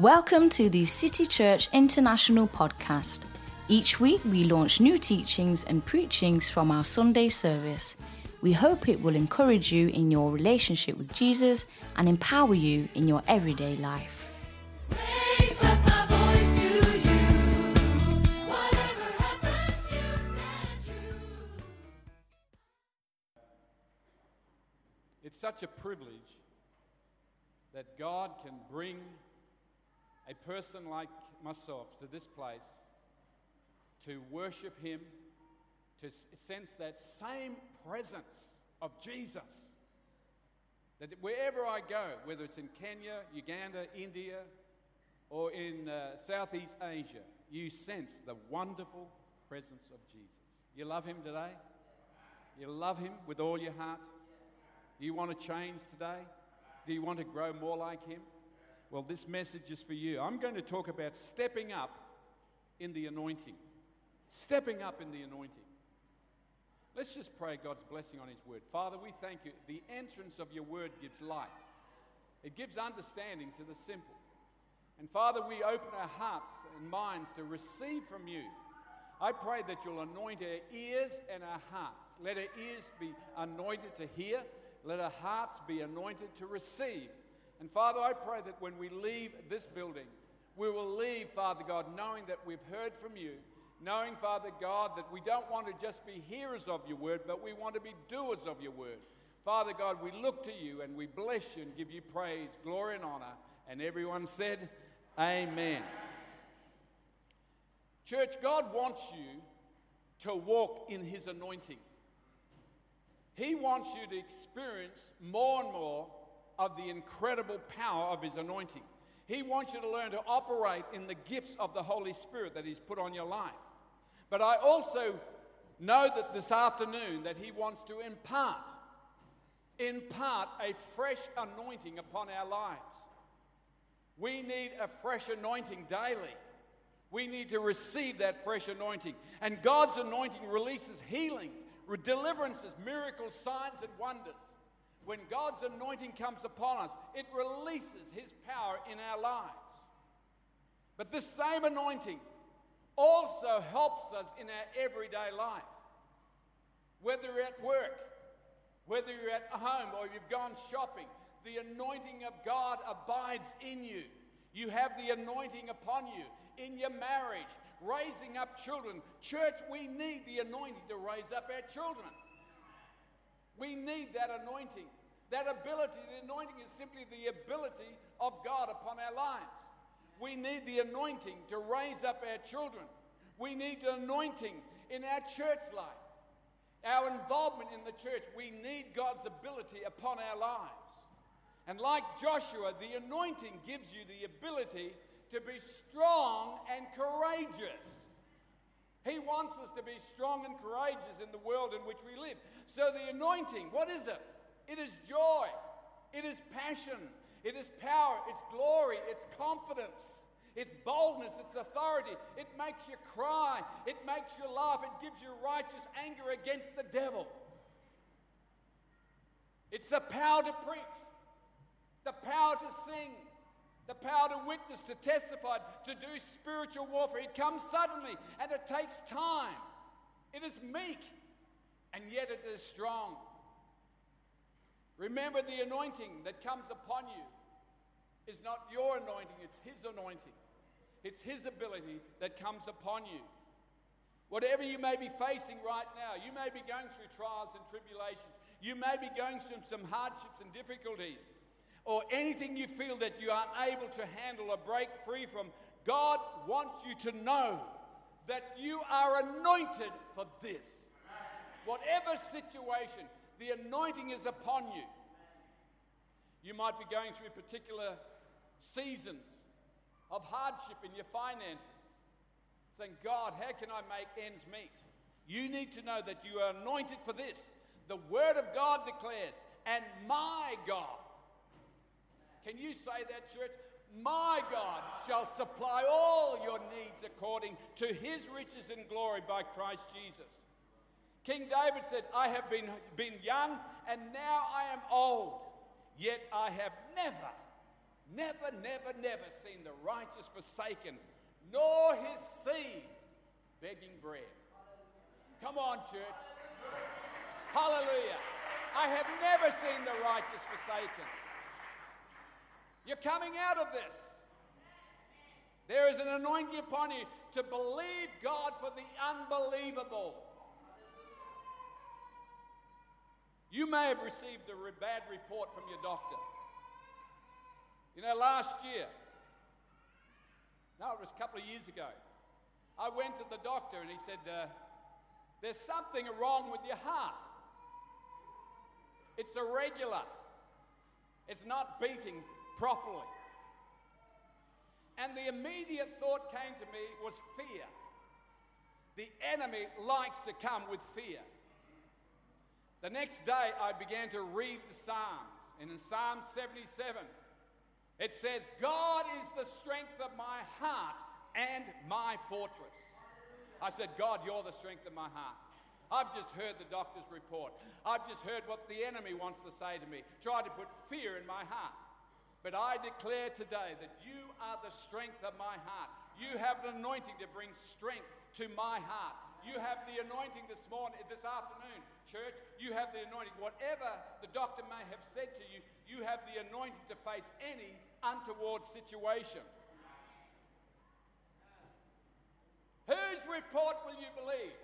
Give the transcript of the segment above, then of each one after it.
Welcome to the City Church International podcast. Each week we launch new teachings and preachings from our Sunday service. We hope it will encourage you in your relationship with Jesus and empower you in your everyday life. Raise up my voice to you. Whatever happens, you stand true. It's such a privilege that God can bring a person like myself to this place to worship Him, to sense that same presence of Jesus. That wherever I go, whether it's in Kenya, Uganda, India, or in uh, Southeast Asia, you sense the wonderful presence of Jesus. You love Him today? You love Him with all your heart? Do you want to change today? Do you want to grow more like Him? Well, this message is for you. I'm going to talk about stepping up in the anointing. Stepping up in the anointing. Let's just pray God's blessing on His word. Father, we thank you. The entrance of your word gives light, it gives understanding to the simple. And Father, we open our hearts and minds to receive from you. I pray that you'll anoint our ears and our hearts. Let our ears be anointed to hear. Let our hearts be anointed to receive. And Father, I pray that when we leave this building, we will leave, Father God, knowing that we've heard from you, knowing, Father God, that we don't want to just be hearers of your word, but we want to be doers of your word. Father God, we look to you and we bless you and give you praise, glory, and honor. And everyone said, Amen. Church, God wants you to walk in His anointing. He wants you to experience more and more of the incredible power of His anointing. He wants you to learn to operate in the gifts of the Holy Spirit that He's put on your life. But I also know that this afternoon that He wants to impart, impart a fresh anointing upon our lives. We need a fresh anointing daily. We need to receive that fresh anointing. And God's anointing releases healings, deliverances, miracles, signs, and wonders. When God's anointing comes upon us, it releases His power in our lives. But this same anointing also helps us in our everyday life. Whether you're at work, whether you're at home or you've gone shopping, the anointing of God abides in you. You have the anointing upon you in your marriage, raising up children. Church, we need the anointing to raise up our children. We need that anointing. That ability, the anointing is simply the ability of God upon our lives. We need the anointing to raise up our children. We need the anointing in our church life. Our involvement in the church, we need God's ability upon our lives. And like Joshua, the anointing gives you the ability to be strong and courageous. He wants us to be strong and courageous in the world in which we live. So, the anointing, what is it? It is joy, it is passion, it is power, it's glory, it's confidence, it's boldness, it's authority. It makes you cry, it makes you laugh, it gives you righteous anger against the devil. It's the power to preach, the power to sing, the power to witness, to testify, to do spiritual warfare. It comes suddenly and it takes time. It is meek and yet it is strong. Remember, the anointing that comes upon you is not your anointing, it's His anointing. It's His ability that comes upon you. Whatever you may be facing right now, you may be going through trials and tribulations, you may be going through some hardships and difficulties, or anything you feel that you aren't able to handle or break free from. God wants you to know that you are anointed for this. Whatever situation, the anointing is upon you. You might be going through particular seasons of hardship in your finances, saying, God, how can I make ends meet? You need to know that you are anointed for this. The Word of God declares, and my God. Can you say that, church? My God shall supply all your needs according to his riches and glory by Christ Jesus. King David said, I have been, been young and now I am old, yet I have never, never, never, never seen the righteous forsaken, nor his seed begging bread. Come on, church. Hallelujah. I have never seen the righteous forsaken. You're coming out of this. There is an anointing upon you to believe God for the unbelievable. You may have received a bad report from your doctor. You know, last year, no, it was a couple of years ago, I went to the doctor and he said, uh, There's something wrong with your heart. It's irregular, it's not beating properly. And the immediate thought came to me was fear. The enemy likes to come with fear. The next day, I began to read the Psalms. And in Psalm 77, it says, God is the strength of my heart and my fortress. I said, God, you're the strength of my heart. I've just heard the doctor's report. I've just heard what the enemy wants to say to me, try to put fear in my heart. But I declare today that you are the strength of my heart. You have an anointing to bring strength to my heart. You have the anointing this morning, this afternoon, church. You have the anointing. Whatever the doctor may have said to you, you have the anointing to face any untoward situation. Whose report will you believe?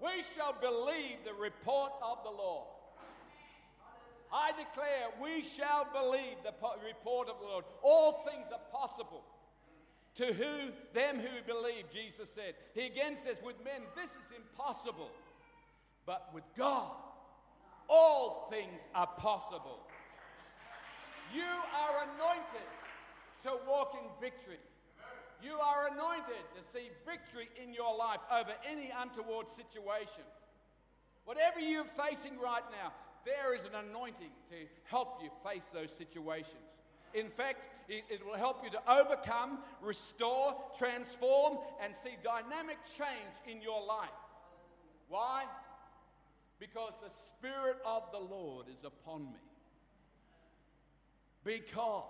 We shall believe the report of the Lord. I declare we shall believe the report of the Lord. All things are possible to who them who believe, Jesus said. He again says, with men this is impossible, but with God all things are possible. You are anointed to walk in victory. You are anointed to see victory in your life over any untoward situation. Whatever you're facing right now, there is an anointing to help you face those situations. In fact, it, it will help you to overcome, restore, transform, and see dynamic change in your life. Why? Because the Spirit of the Lord is upon me. Because,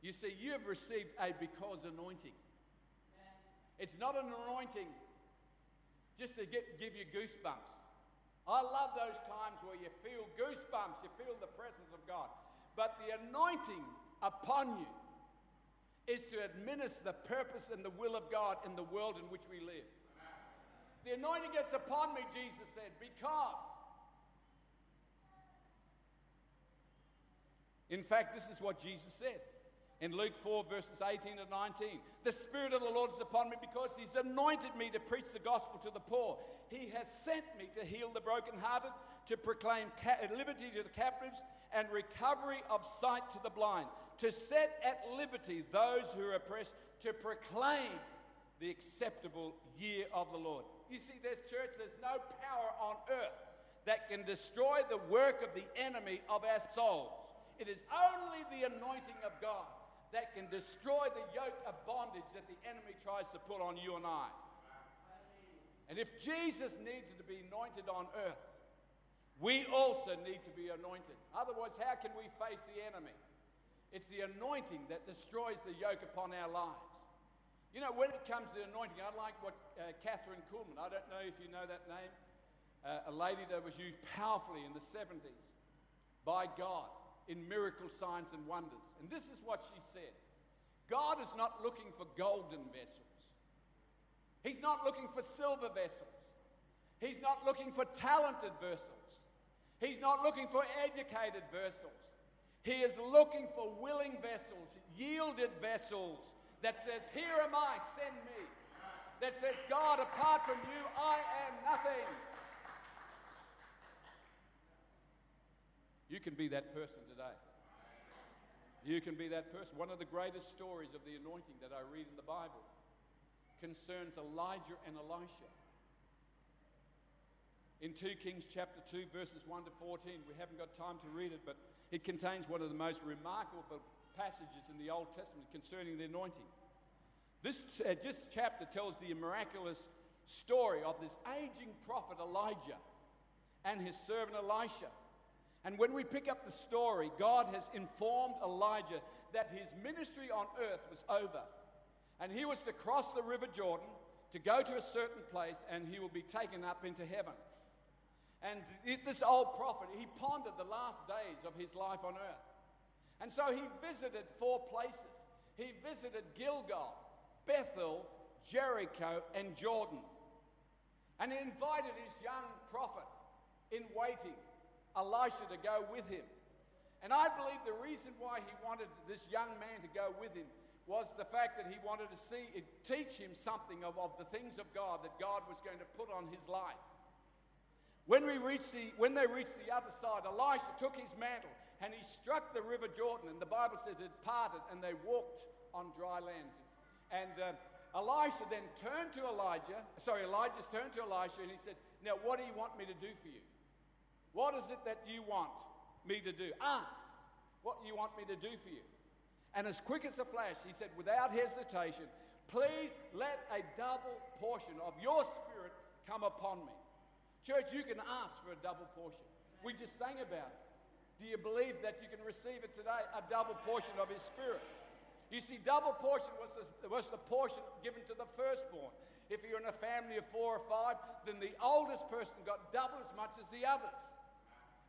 you see, you have received a because anointing. It's not an anointing just to get, give you goosebumps. I love those times where you feel goosebumps, you feel the presence of God. But the anointing upon you is to administer the purpose and the will of God in the world in which we live. The anointing gets upon me, Jesus said, because. In fact, this is what Jesus said in Luke 4, verses 18 and 19. The Spirit of the Lord is upon me because He's anointed me to preach the gospel to the poor. He has sent me to heal the brokenhearted, to proclaim ca- uh, liberty to the captives, and recovery of sight to the blind, to set at liberty those who are oppressed, to proclaim the acceptable year of the Lord. You see, there's church, there's no power on earth that can destroy the work of the enemy of our souls. It is only the anointing of God that can destroy the yoke of bondage that the enemy tries to put on you and I. And if Jesus needs to be anointed on earth, we also need to be anointed. Otherwise, how can we face the enemy? It's the anointing that destroys the yoke upon our lives. You know, when it comes to anointing, I like what uh, Kathryn Kuhlman, I don't know if you know that name, uh, a lady that was used powerfully in the 70s by God in miracle signs and wonders. And this is what she said God is not looking for golden vessels, He's not looking for silver vessels, He's not looking for talented vessels, He's not looking for educated vessels. He is looking for willing vessels, yielded vessels that says, Here am I, send me. That says, God, apart from you, I am nothing. You can be that person today. You can be that person. One of the greatest stories of the anointing that I read in the Bible concerns Elijah and Elisha. In 2 Kings chapter 2, verses 1 to 14, we haven't got time to read it, but it contains one of the most remarkable passages in the Old Testament concerning the anointing. This, uh, this chapter tells the miraculous story of this aging prophet Elijah and his servant Elisha. And when we pick up the story, God has informed Elijah that his ministry on earth was over. And he was to cross the river Jordan to go to a certain place and he will be taken up into heaven. And this old prophet, he pondered the last days of his life on earth. And so he visited four places. He visited Gilgal, Bethel, Jericho, and Jordan. And he invited his young prophet in waiting, Elisha, to go with him. And I believe the reason why he wanted this young man to go with him was the fact that he wanted to see teach him something of, of the things of God that God was going to put on his life. When, we reached the, when they reached the other side, Elisha took his mantle and he struck the river Jordan, and the Bible says it parted and they walked on dry land. And uh, Elisha then turned to Elijah, sorry, Elijah turned to Elisha and he said, Now, what do you want me to do for you? What is it that you want me to do? Ask what you want me to do for you. And as quick as a flash, he said, without hesitation, please let a double portion of your spirit come upon me. Church, you can ask for a double portion. We just sang about it. Do you believe that you can receive it today? A double portion of his spirit. You see, double portion was the, was the portion given to the firstborn. If you're in a family of four or five, then the oldest person got double as much as the others.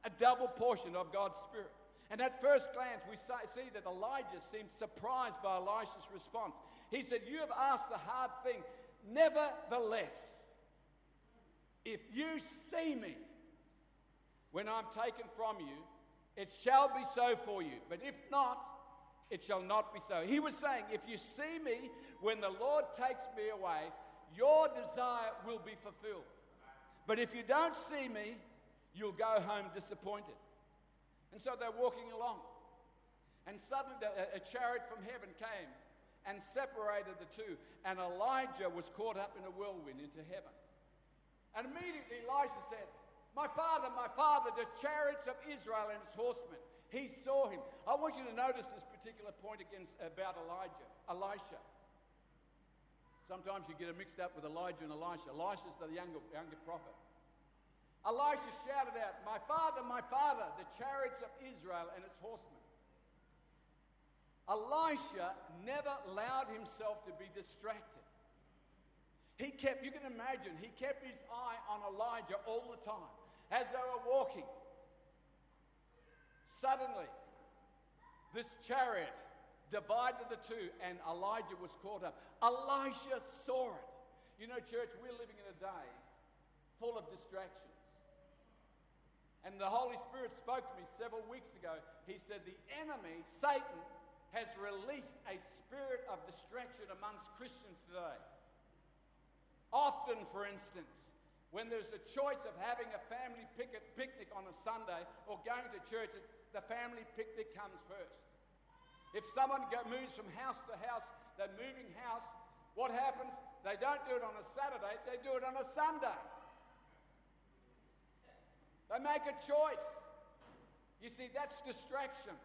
A double portion of God's Spirit. And at first glance, we see that Elijah seemed surprised by Elisha's response. He said, You have asked the hard thing. Nevertheless, if you see me when I'm taken from you, it shall be so for you. But if not, it shall not be so. He was saying, If you see me when the Lord takes me away, your desire will be fulfilled. But if you don't see me, you'll go home disappointed. And so they're walking along. And suddenly a, a chariot from heaven came and separated the two. And Elijah was caught up in a whirlwind into heaven. And immediately Elisha said, My father, my father, the chariots of Israel and its horsemen. He saw him. I want you to notice this particular point against about Elijah, Elisha. Sometimes you get it mixed up with Elijah and Elisha. Elisha's the younger, younger prophet. Elisha shouted out, My father, my father, the chariots of Israel and its horsemen. Elisha never allowed himself to be distracted. He kept, you can imagine, he kept his eye on Elijah all the time as they were walking. Suddenly, this chariot divided the two, and Elijah was caught up. Elisha saw it. You know, church, we're living in a day full of distractions. And the Holy Spirit spoke to me several weeks ago. He said, The enemy, Satan, has released a spirit of distraction amongst Christians today. Often, for instance, when there's a choice of having a family picnic on a Sunday or going to church, the family picnic comes first. If someone moves from house to house, they're moving house, what happens? They don't do it on a Saturday, they do it on a Sunday. They make a choice. You see, that's distraction.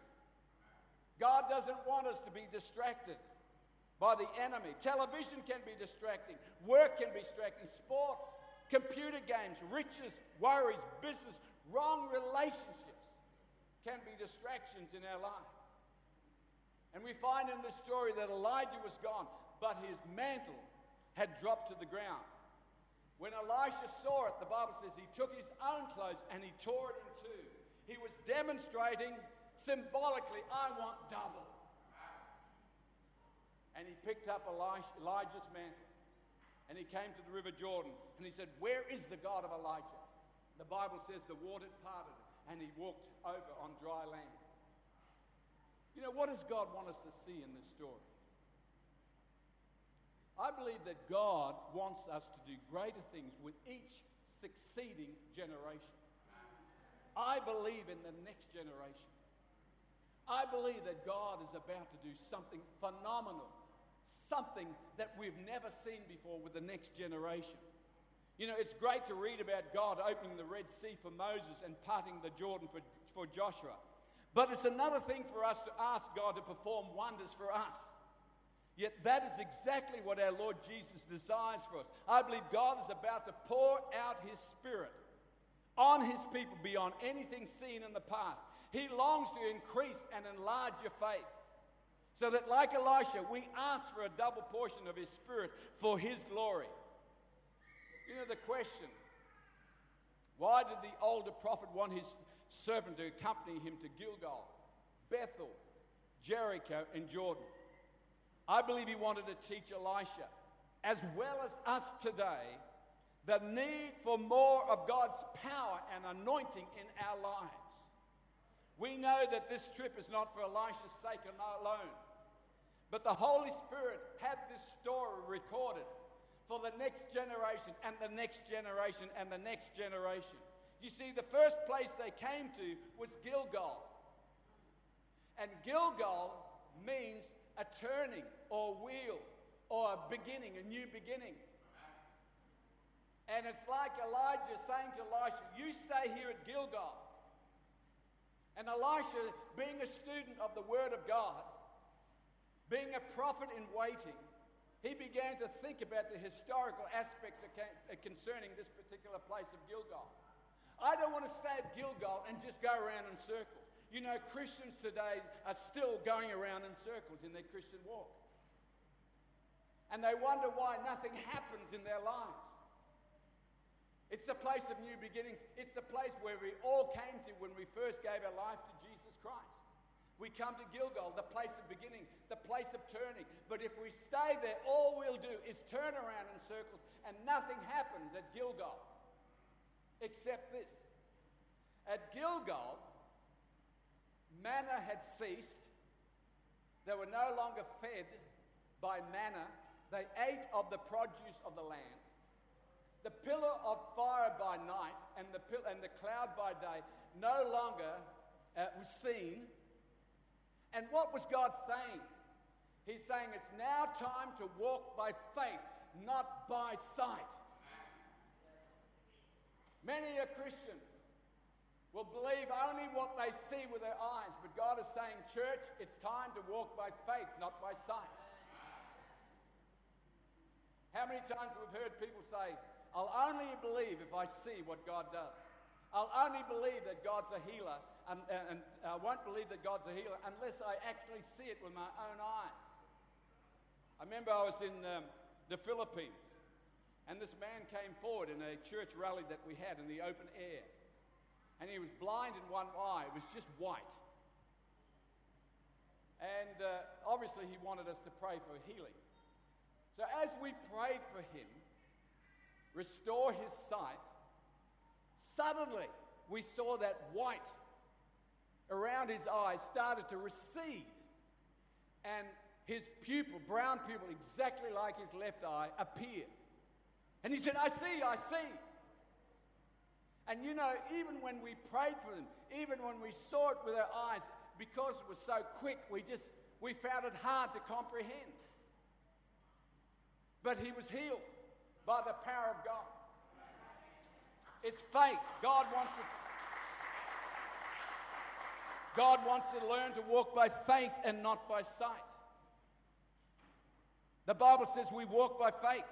God doesn't want us to be distracted by the enemy. Television can be distracting, work can be distracting, sports, computer games, riches, worries, business, wrong relationships can be distractions in our life. And we find in this story that Elijah was gone, but his mantle had dropped to the ground. When Elisha saw it, the Bible says he took his own clothes and he tore it in two. He was demonstrating symbolically, I want double. And he picked up Elijah's mantle and he came to the river Jordan and he said, Where is the God of Elijah? The Bible says the water parted and he walked over on dry land. You know, what does God want us to see in this story? I believe that God wants us to do greater things with each succeeding generation. I believe in the next generation. I believe that God is about to do something phenomenal, something that we've never seen before with the next generation. You know, it's great to read about God opening the Red Sea for Moses and parting the Jordan for, for Joshua. But it's another thing for us to ask God to perform wonders for us. Yet that is exactly what our Lord Jesus desires for us. I believe God is about to pour out His Spirit on his people beyond anything seen in the past. He longs to increase and enlarge your faith. So that, like Elisha, we ask for a double portion of his spirit for his glory. You know the question why did the older prophet want his servant to accompany him to Gilgal, Bethel, Jericho, and Jordan? I believe he wanted to teach Elisha, as well as us today, the need for more of God's power and anointing in our lives. We know that this trip is not for Elisha's sake alone, but the Holy Spirit had this story recorded for the next generation and the next generation and the next generation. You see, the first place they came to was Gilgal. And Gilgal means a turning or wheel or a beginning, a new beginning. And it's like Elijah saying to Elisha, You stay here at Gilgal. And Elisha, being a student of the Word of God, being a prophet in waiting, he began to think about the historical aspects uh, concerning this particular place of Gilgal. I don't want to stay at Gilgal and just go around in circles. You know, Christians today are still going around in circles in their Christian walk. And they wonder why nothing happens in their lives. It's the place of new beginnings. It's the place where we all came to when we first gave our life to Jesus Christ. We come to Gilgal, the place of beginning, the place of turning. But if we stay there, all we'll do is turn around in circles and nothing happens at Gilgal except this. At Gilgal, manna had ceased. They were no longer fed by manna. They ate of the produce of the land. The pillar of fire by night and the, pil- and the cloud by day no longer uh, was seen. And what was God saying? He's saying it's now time to walk by faith, not by sight. Many a Christian will believe only what they see with their eyes, but God is saying, Church, it's time to walk by faith, not by sight. How many times we've heard people say, I'll only believe if I see what God does. I'll only believe that God's a healer, and, and, I won't believe that God's a healer unless I actually see it with my own eyes. I remember I was in um, the Philippines, and this man came forward in a church rally that we had in the open air. And he was blind in one eye, it was just white. And uh, obviously, he wanted us to pray for healing. So, as we prayed for him, restore his sight, suddenly we saw that white around his eyes started to recede. And his pupil, brown pupil, exactly like his left eye, appeared. And he said, I see, I see. And you know, even when we prayed for him, even when we saw it with our eyes, because it was so quick, we just we found it hard to comprehend. But he was healed by the power of God. It's faith. God wants to God wants to learn to walk by faith and not by sight. The Bible says we walk by faith.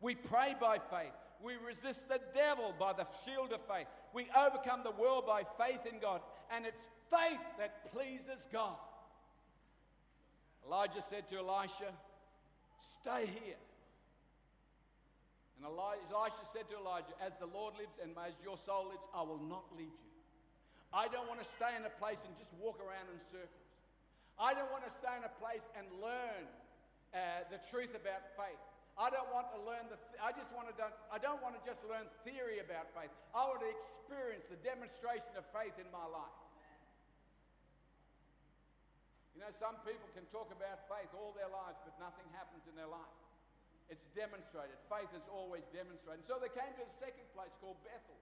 We pray by faith. We resist the devil by the shield of faith. We overcome the world by faith in God. And it's faith that pleases God. Elijah said to Elisha, Stay here. And Eli- Elisha said to Elijah, As the Lord lives and as your soul lives, I will not leave you. I don't want to stay in a place and just walk around in circles. I don't want to stay in a place and learn uh, the truth about faith. I don't want to learn the. Th- I just want to. Don't, I don't want to just learn theory about faith. I want to experience the demonstration of faith in my life. You know, some people can talk about faith all their lives, but nothing happens in their life. It's demonstrated. Faith is always demonstrated. So they came to a second place called Bethel.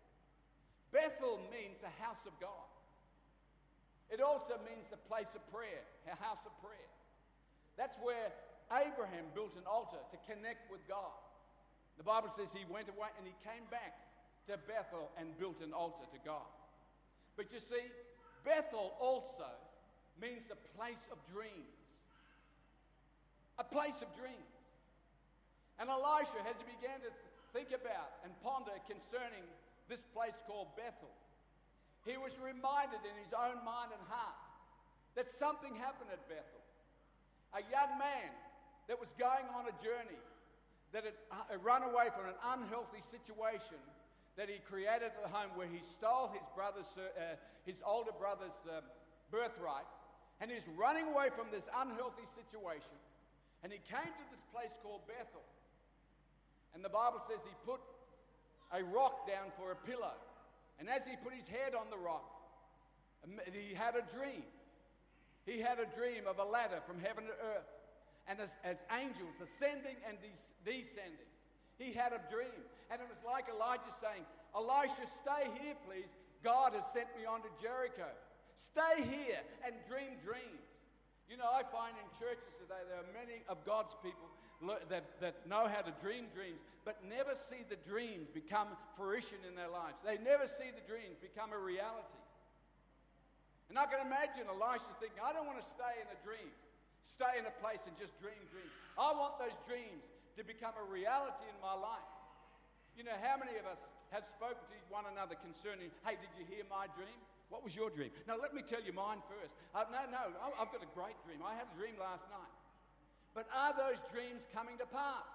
Bethel means a house of God. It also means the place of prayer, a house of prayer. That's where Abraham built an altar to connect with God. The Bible says he went away and he came back to Bethel and built an altar to God. But you see, Bethel also means the place of dreams. A place of dreams. And Elisha, as he began to think about and ponder concerning this place called Bethel, he was reminded in his own mind and heart that something happened at Bethel. A young man that was going on a journey, that had uh, run away from an unhealthy situation that he created at the home where he stole his brother's, uh, his older brother's um, birthright, and he's running away from this unhealthy situation. And he came to this place called Bethel. And the Bible says he put a rock down for a pillow. And as he put his head on the rock, um, he had a dream. He had a dream of a ladder from heaven to earth, and as, as angels ascending and des- descending. He had a dream, and it was like Elijah saying, Elisha, stay here, please. God has sent me on to Jericho. Stay here and dream dreams. You know, I find in churches today there are many of God's people that, that know how to dream dreams, but never see the dreams become fruition in their lives. They never see the dreams become a reality. And I can imagine Elisha thinking, I don't want to stay in a dream, stay in a place and just dream dreams. I want those dreams to become a reality in my life. You know, how many of us have spoken to one another concerning, hey, did you hear my dream? What was your dream? Now, let me tell you mine first. Uh, no, no, I've got a great dream. I had a dream last night. But are those dreams coming to pass?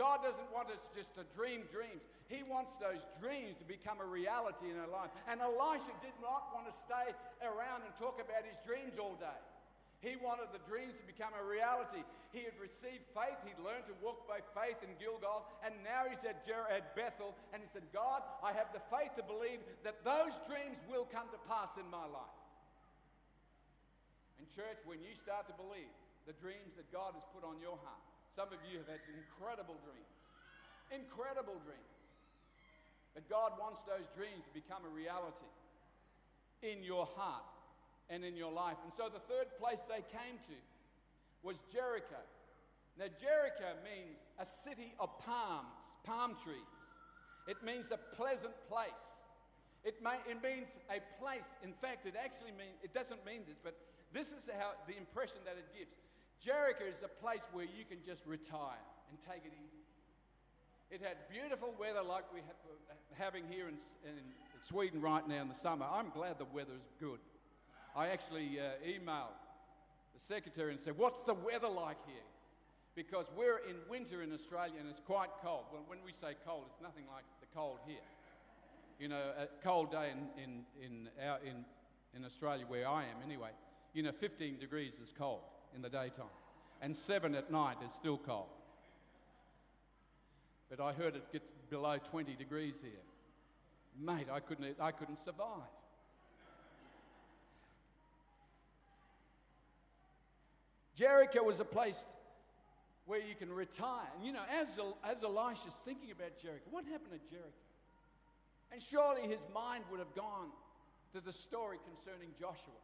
God doesn't want us just to dream dreams. He wants those dreams to become a reality in our life. And Elisha did not want to stay around and talk about his dreams all day. He wanted the dreams to become a reality. He had received faith. He'd learned to walk by faith in Gilgal. And now he's at, Jer- at Bethel. And he said, God, I have the faith to believe that those dreams will come to pass in my life. And, church, when you start to believe the dreams that God has put on your heart, some of you have had incredible dreams. Incredible dreams. But God wants those dreams to become a reality in your heart and in your life. And so the third place they came to was Jericho. Now, Jericho means a city of palms, palm trees. It means a pleasant place. It, may, it means a place. In fact, it actually means, it doesn't mean this, but this is how the impression that it gives. Jericho is a place where you can just retire and take it easy. It had beautiful weather like we have having here in, in Sweden right now in the summer. I'm glad the weather is good. I actually uh, emailed the secretary and said, What's the weather like here? Because we're in winter in Australia and it's quite cold. Well, when we say cold, it's nothing like the cold here. You know, a cold day in, in, in, our, in, in Australia, where I am anyway, you know, 15 degrees is cold in the daytime, and 7 at night is still cold. But I heard it gets below 20 degrees here. Mate, I couldn't, I couldn't survive. Jericho was a place where you can retire. And you know, as, as Elisha's thinking about Jericho, what happened at Jericho? And surely his mind would have gone to the story concerning Joshua.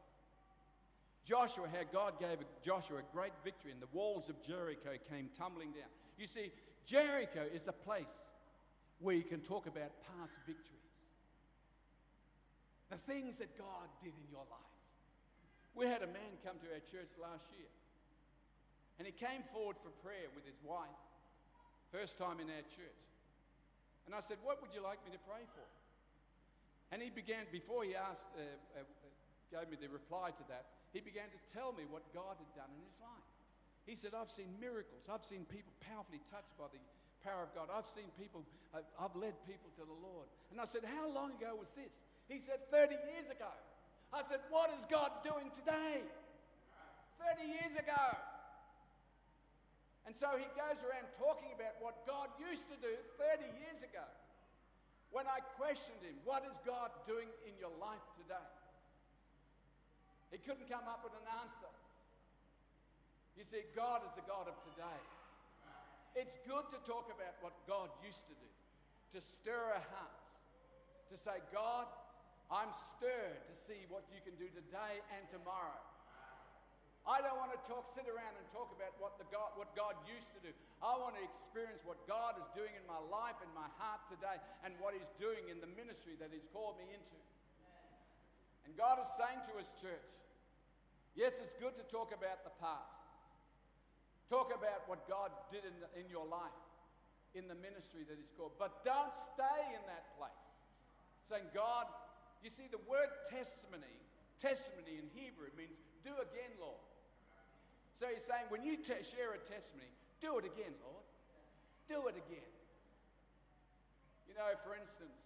Joshua, how God gave Joshua a great victory, and the walls of Jericho came tumbling down. You see, Jericho is a place where you can talk about past victories, the things that God did in your life. We had a man come to our church last year, and he came forward for prayer with his wife, first time in our church. And I said, What would you like me to pray for? And he began, before he asked, uh, uh, uh, gave me the reply to that, he began to tell me what God had done in his life. He said, I've seen miracles. I've seen people powerfully touched by the power of God. I've seen people, I've, I've led people to the Lord. And I said, How long ago was this? He said, 30 years ago. I said, What is God doing today? 30 years ago. And so he goes around talking about what God used to do 30 years ago. When I questioned him, What is God doing in your life today? He couldn't come up with an answer. You see, God is the God of today. It's good to talk about what God used to do, to stir our hearts, to say, God, I'm stirred to see what you can do today and tomorrow. I don't want to talk, sit around and talk about what, the God, what God used to do. I want to experience what God is doing in my life and my heart today and what He's doing in the ministry that He's called me into. And God is saying to His church, yes, it's good to talk about the past. Talk about what God did in, in your life. in the ministry that He's called. But don't stay in that place. Saying, God, you see, the word testimony, testimony in Hebrew means do again, Lord. So He's saying, when you share a testimony, do it again, Lord. Do it again. You know, for instance,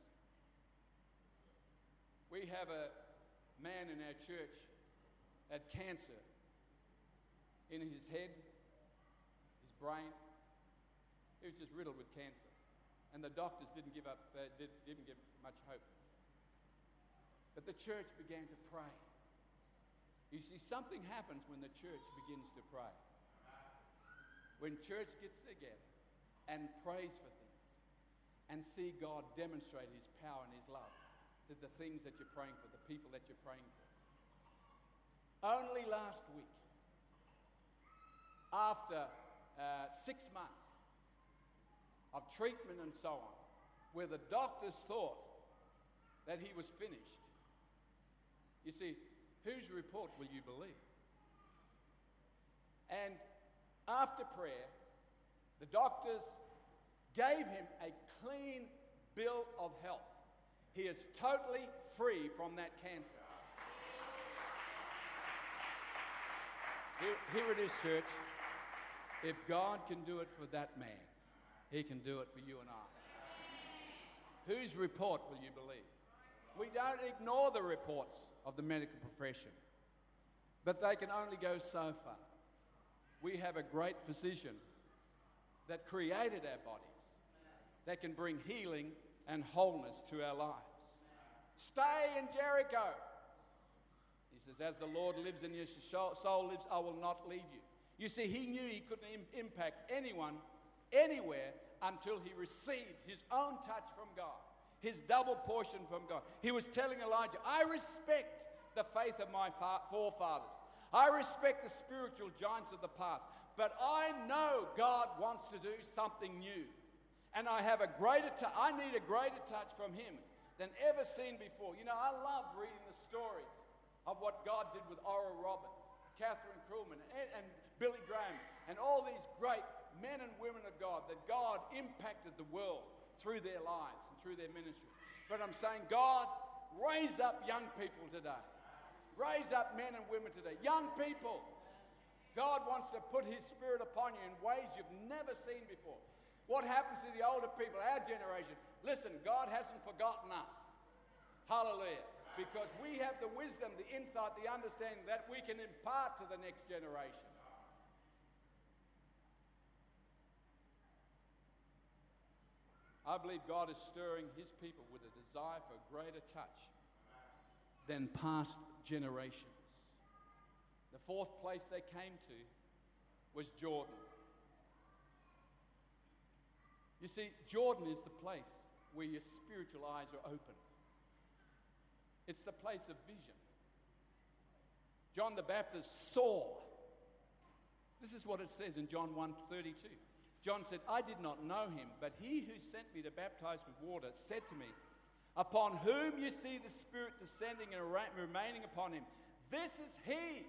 we have a man in our church had cancer in his head, his brain. He was just riddled with cancer. And the doctors didn't give up, uh, did, didn't give much hope. But the church began to pray. You see, something happens when the church begins to pray. When church gets together and prays for things and see God demonstrate his power and his love to the things that you're praying for, the people that you're praying for. Only last week, after uh, six months of treatment and so on, where the doctors thought that he was finished, you see, whose report will you believe? And after prayer, the doctors gave him a clean bill of health. He is totally free from that cancer. Here, here it is, church. If God can do it for that man, he can do it for you and I. Whose report will you believe? We don't ignore the reports of the medical profession, but they can only go so far. We have a great physician that created our bodies, that can bring healing and wholeness to our lives. Stay in Jericho. He says, As the Lord lives and your soul lives, I will not leave you. You see, he knew he couldn't im- impact anyone anywhere until he received his own touch from God, his double portion from God. He was telling Elijah, I respect the faith of my fa- forefathers, I respect the spiritual giants of the past, but I know God wants to do something new. And I have a greater tou- I need a greater touch from him than ever seen before. You know, I love reading the stories of what God did with Oral Roberts, Kathryn Kuhlman, and, and Billy Graham, and all these great men and women of God that God impacted the world through their lives and through their ministry. But I'm saying, God, raise up young people today. Raise up men and women today. Young people. God wants to put His Spirit upon you in ways you've never seen before. What happens to the older people, our generation? Listen, God hasn't forgotten us. Hallelujah. Because we have the wisdom, the insight, the understanding that we can impart to the next generation. I believe God is stirring his people with a desire for a greater touch than past generations. The fourth place they came to was Jordan. You see, Jordan is the place where your spiritual eyes are open. It's the place of vision. John the Baptist saw. This is what it says in John 1:32. John said, "I did not know him, but he who sent me to baptize with water said to me, upon whom you see the Spirit descending and remaining upon him, this is he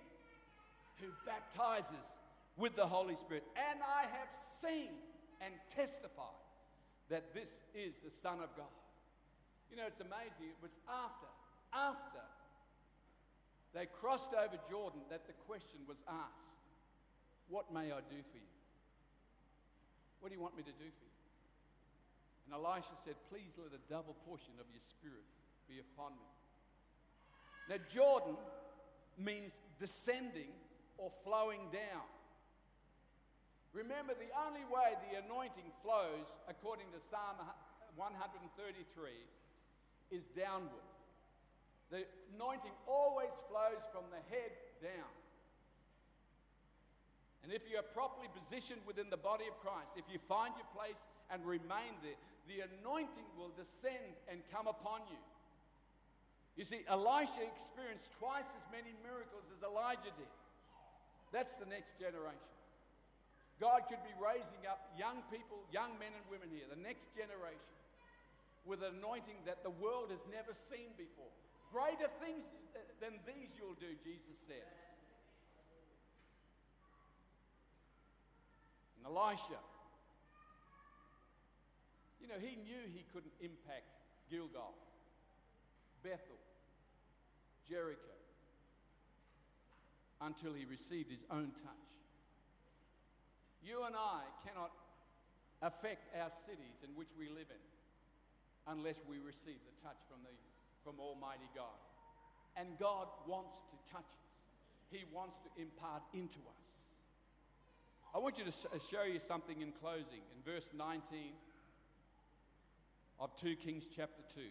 who baptizes with the Holy Spirit. And I have seen and testified that this is the Son of God. You know, it's amazing. It was after, after they crossed over Jordan that the question was asked What may I do for you? What do you want me to do for you? And Elisha said, Please let a double portion of your spirit be upon me. Now, Jordan means descending or flowing down. Remember, the only way the anointing flows, according to Psalm 133, is downward. The anointing always flows from the head down. And if you are properly positioned within the body of Christ, if you find your place and remain there, the anointing will descend and come upon you. You see, Elisha experienced twice as many miracles as Elijah did. That's the next generation. God could be raising up young people, young men and women here, the next generation, with an anointing that the world has never seen before. Greater things than these you'll do, Jesus said. And Elisha You know, he knew he couldn't impact Gilgal, Bethel, Jericho until he received his own touch. You and I cannot affect our cities in which we live in unless we receive the touch from, the, from Almighty God. And God wants to touch us, He wants to impart into us. I want you to sh- show you something in closing. In verse 19 of 2 Kings chapter 2,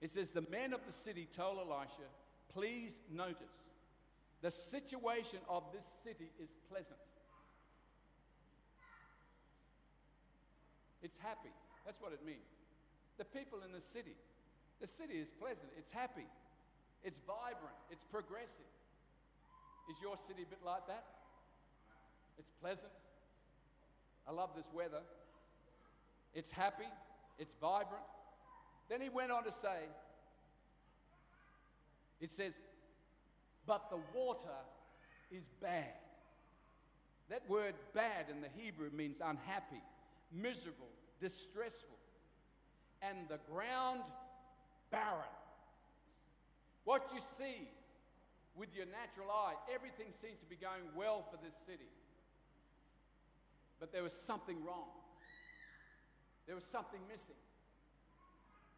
it says, The men of the city told Elisha, Please notice, the situation of this city is pleasant. It's happy. That's what it means. The people in the city, the city is pleasant, it's happy, it's vibrant, it's progressive. Is your city a bit like that? It's pleasant. I love this weather. It's happy, it's vibrant. Then he went on to say, it says, but the water is bad. That word bad in the Hebrew means unhappy, miserable, distressful, and the ground barren. What you see with your natural eye, everything seems to be going well for this city. But there was something wrong. There was something missing.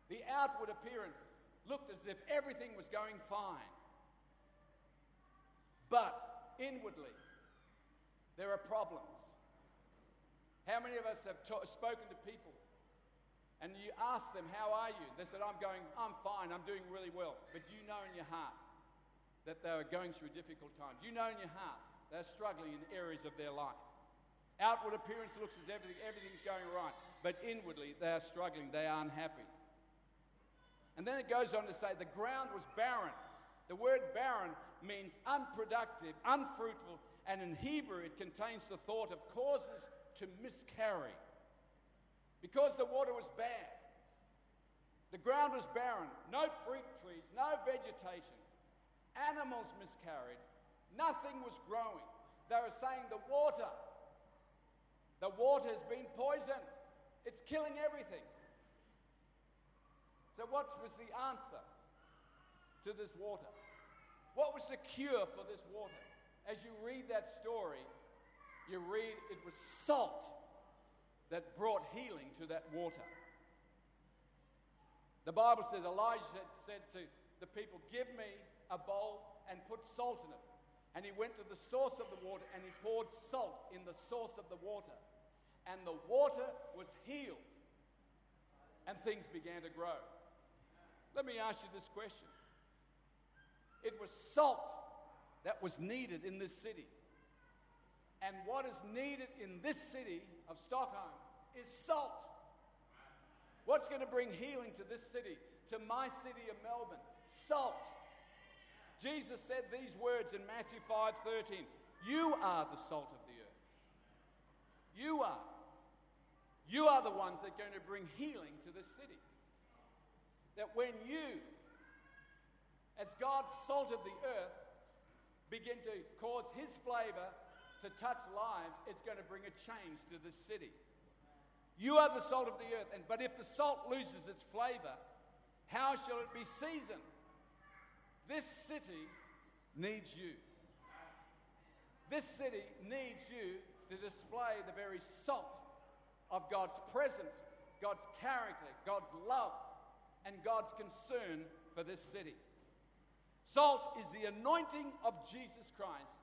The outward appearance looked as if everything was going fine. But inwardly, there are problems. How many of us have ta- spoken to people and you ask them, How are you? They said, I'm going, I'm fine, I'm doing really well. But you know in your heart that they are going through difficult times. You know in your heart they're struggling in areas of their life. Outward appearance looks as everything, everything's going right, but inwardly they are struggling, they are unhappy. And then it goes on to say the ground was barren. The word barren means unproductive, unfruitful, and in Hebrew it contains the thought of causes to miscarry. Because the water was bad, the ground was barren, no fruit trees, no vegetation, animals miscarried, nothing was growing. They were saying the water, the water has been poisoned, it's killing everything. So, what was the answer to this water? What was the cure for this water? As you read that story, you read it was salt that brought healing to that water. The Bible says Elijah said to the people, Give me a bowl and put salt in it. And he went to the source of the water and he poured salt in the source of the water. And the water was healed. And things began to grow. Let me ask you this question. It was salt that was needed in this city. And what is needed in this city of Stockholm is salt. What's going to bring healing to this city, to my city of Melbourne? Salt. Jesus said these words in Matthew 5:13, "You are the salt of the earth." You are. You are the ones that are going to bring healing to this city. That when you, as God's salt of the earth, begin to cause His flavor to touch lives, it's going to bring a change to this city. You are the salt of the earth, and but if the salt loses its flavor, how shall it be seasoned? This city needs you. This city needs you to display the very salt of God's presence, God's character, God's love, and God's concern for this city. Salt is the anointing of Jesus Christ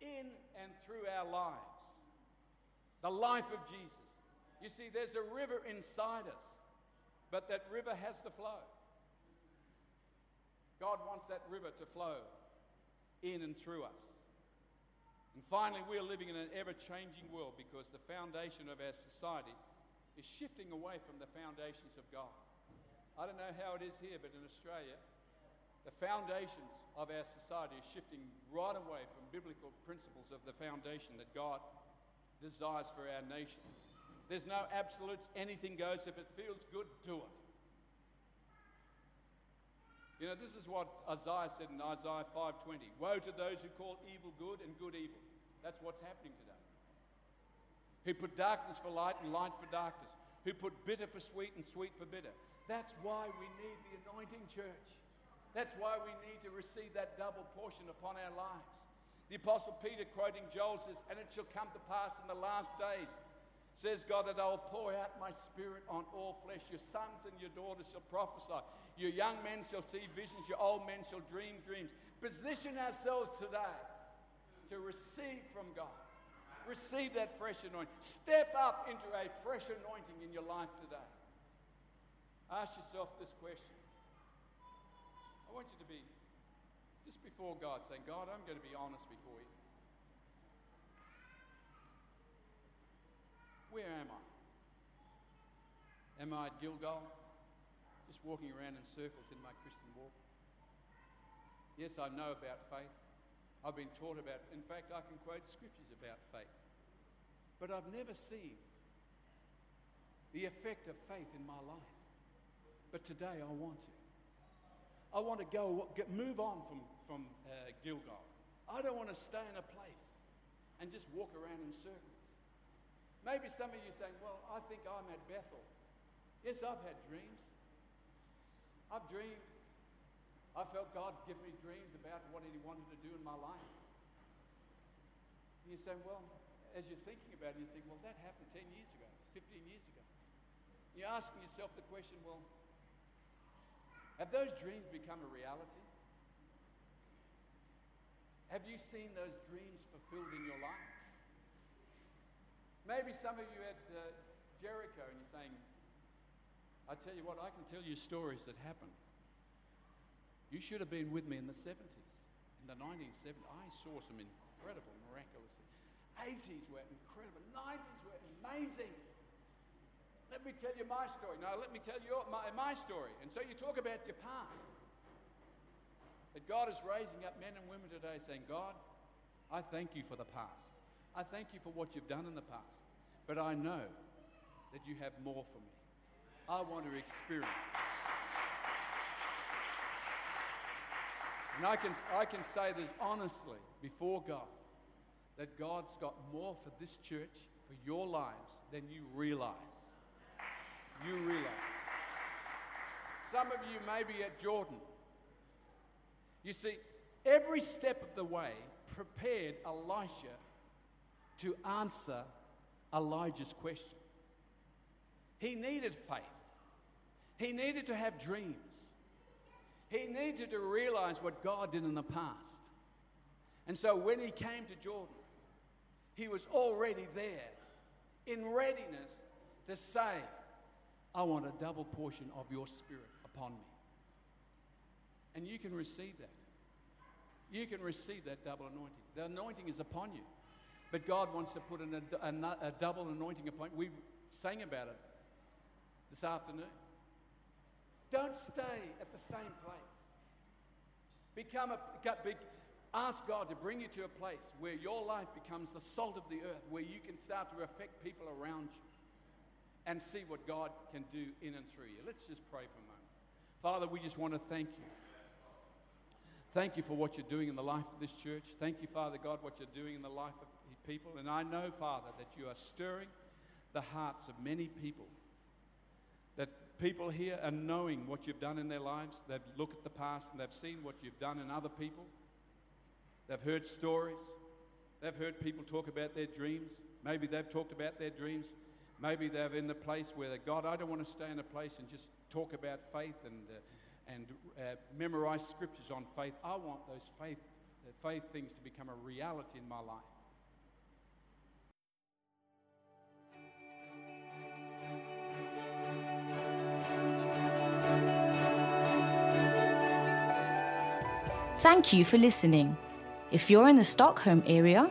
in and through our lives. The life of Jesus. You see, there's a river inside us, but that river has to flow. God wants that river to flow in and through us. And finally, we are living in an ever changing world because the foundation of our society is shifting away from the foundations of God. I don't know how it is here, but in Australia, the foundations of our society are shifting right away from biblical principles of the foundation that God desires for our nation. There's no absolutes, anything goes. If it feels good, do it. You know, this is what Isaiah said in Isaiah 5:20. Woe to those who call evil good and good evil. That's what's happening today. Who put darkness for light and light for darkness. who put bitter for sweet and sweet for bitter. That's why we need the anointing church. That's why we need to receive that double portion upon our lives. The Apostle Peter, quoting Joel, says, And it shall come to pass in the last days, says God, that I will pour out my spirit on all flesh. Your sons and your daughters shall prophesy. Your young men shall see visions. Your old men shall dream dreams. Position ourselves today to receive from God. Receive that fresh anointing. Step up into a fresh anointing in your life today. Ask yourself this question. I want you to be just before God saying, God, I'm going to be honest before you. Where am I? Am I at Gilgal? Just walking around in circles in my Christian walk? Yes, I know about faith. I've been taught about, in fact, I can quote scriptures about faith. But I've never seen the effect of faith in my life. But today I want to. I want to go, get, move on from, from uh, Gilgal. I don't want to stay in a place and just walk around in circles. Maybe some of you saying, Well, I think I'm at Bethel. Yes, I've had dreams. I've dreamed. I felt God give me dreams about what He wanted to do in my life. And you're saying, Well, as you're thinking about it, you think, Well, that happened 10 years ago, 15 years ago. You're asking yourself the question, Well, have those dreams become a reality? Have you seen those dreams fulfilled in your life? Maybe some of you at uh, Jericho and you're saying, I tell you what, I can tell you stories that happened. You should have been with me in the 70s. In the 1970s, I saw some incredible, miraculous things. 80s were incredible. 90s were amazing. Let me tell you my story. Now, let me tell you my, my story. And so you talk about your past. That God is raising up men and women today saying, God, I thank you for the past. I thank you for what you've done in the past. But I know that you have more for me. I want to experience. And I can, I can say this honestly before God that God's got more for this church, for your lives, than you realize. You realize. Some of you may be at Jordan. You see, every step of the way prepared Elisha to answer Elijah's question. He needed faith, he needed to have dreams, he needed to realize what God did in the past. And so when he came to Jordan, he was already there in readiness to say, I want a double portion of your spirit upon me. And you can receive that. You can receive that double anointing. The anointing is upon you. But God wants to put an, a, a- double anointing upon you. We sang about it this afternoon. Don't stay at the same place. Become a, ask God to bring you to a place where your life becomes the salt of the earth, where you can start to affect people around you and see what God can do in and through you. Let's just pray for a moment. Father, we just want to thank you. Thank you for what you're doing in the life of this church. Thank you, Father God, what you're doing in the life of people. And I know, Father, that you are stirring the hearts of many people. That people here are knowing what you've done in their lives. They've looked at the past and they've seen what you've done in other people. They've heard stories. They've heard people talk about their dreams. Maybe they've talked about their dreams. Maybe they're in the place where they, God, I don't want to stay in a place and just talk about faith and, uh, and uh, memorize scriptures on faith. I want those faith, uh, faith things to become a reality in my life. Thank you for listening. If you're in the Stockholm area,